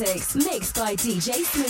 Mixed by DJ Smooth.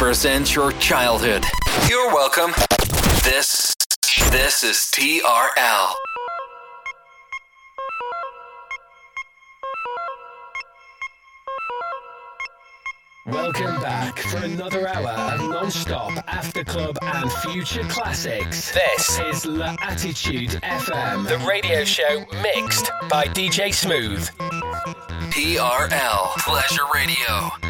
Proudly presents your childhood. You're welcome. This this is TRL. Welcome back for another hour of non-stop after club and future classics. This is L'Attitude FM, the radio show mixed by DJ Smooth. TRL Pleasure Radio.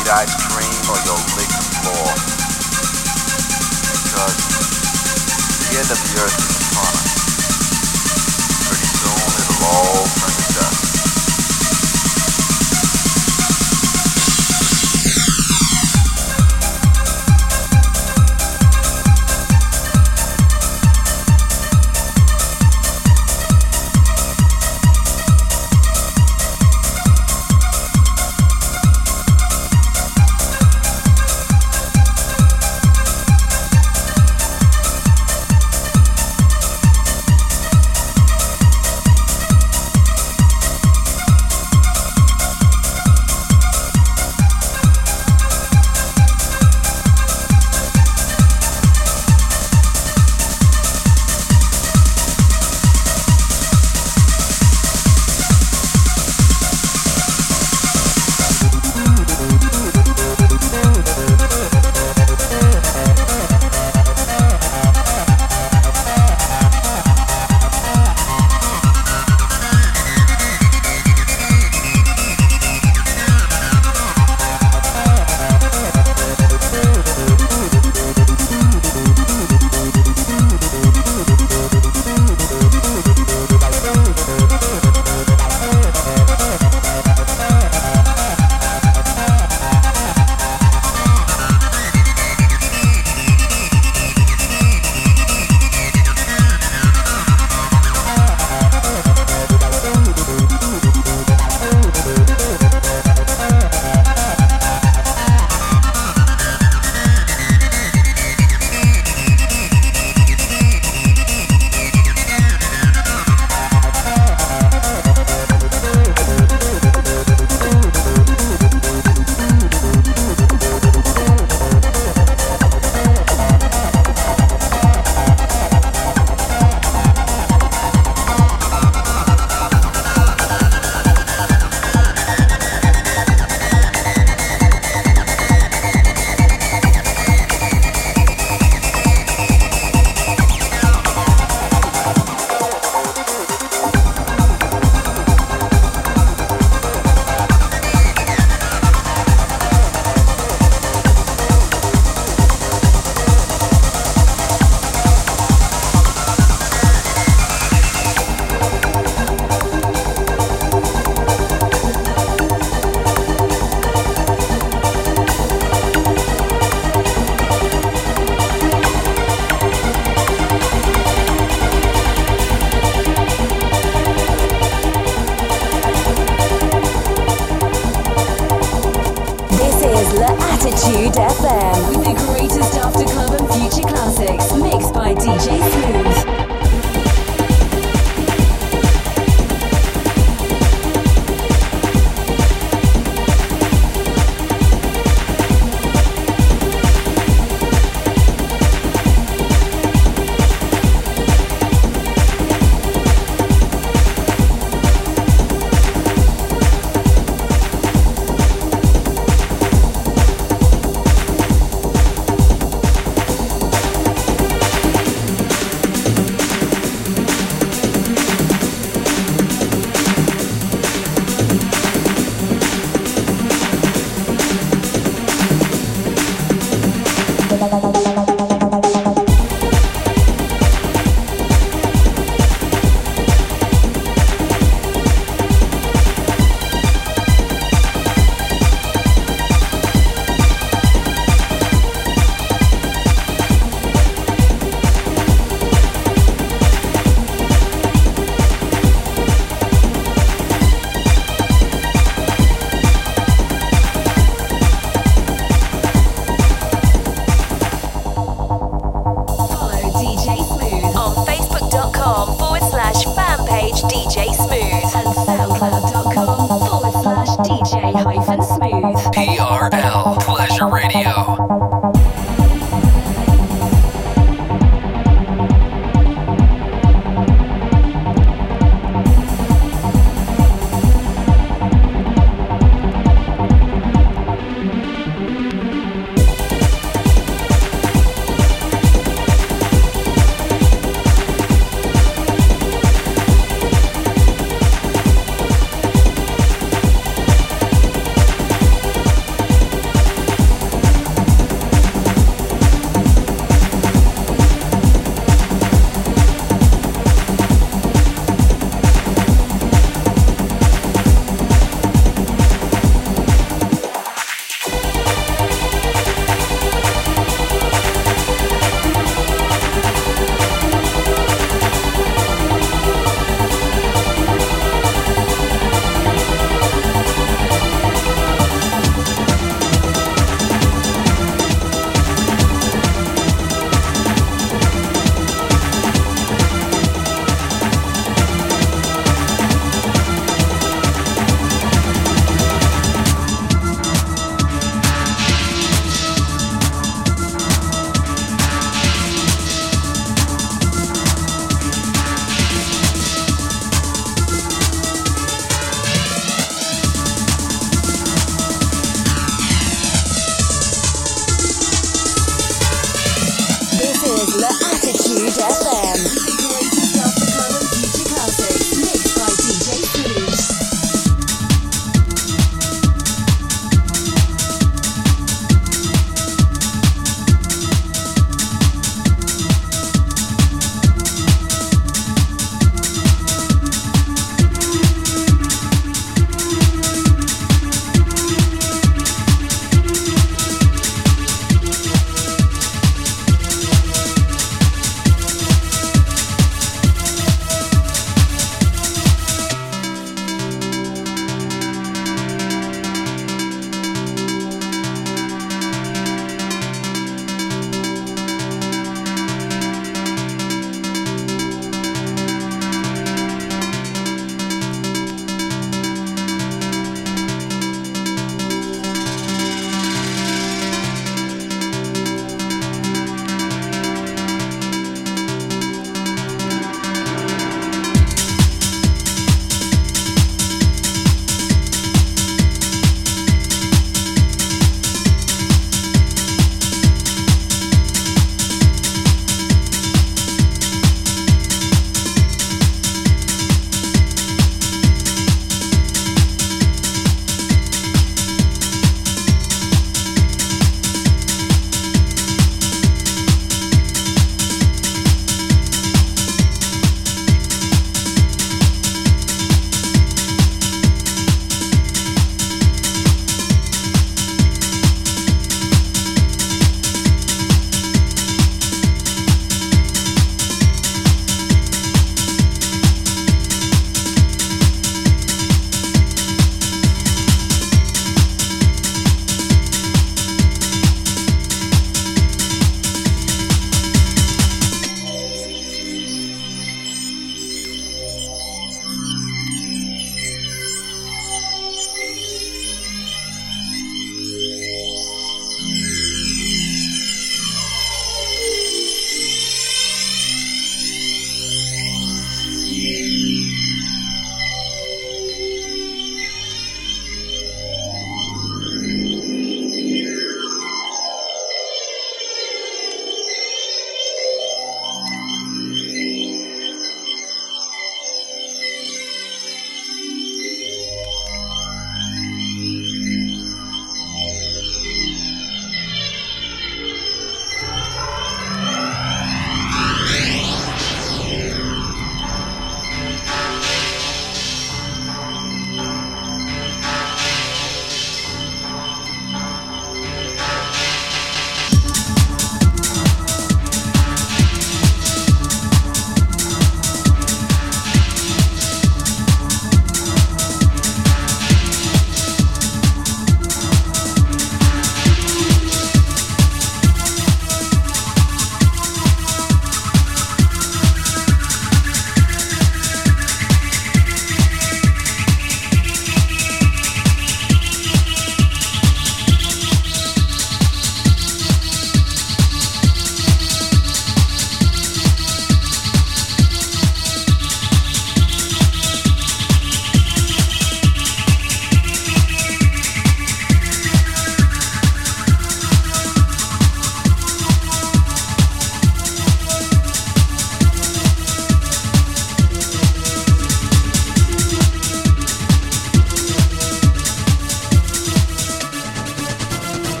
Eat ice cream or you'll lick the floor. Because the end of the earth is upon us. Pretty soon it'll all turn